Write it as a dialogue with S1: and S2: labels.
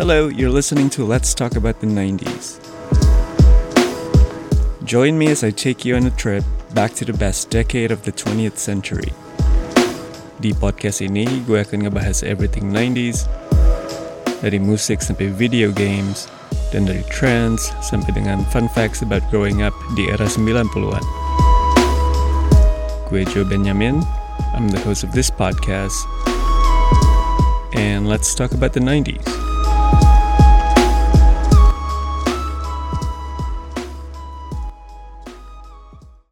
S1: Hello, you're listening to Let's Talk About the 90s. Join me as I take you on a trip back to the best decade of the 20th century. Di podcast ini, gue akan ngebahas everything 90s, dari musik sampai video games, dan dari trends sampai dengan fun facts about growing up di era 90-an. Gue Joe Benjamin, I'm the host of this podcast, and let's talk about the 90s.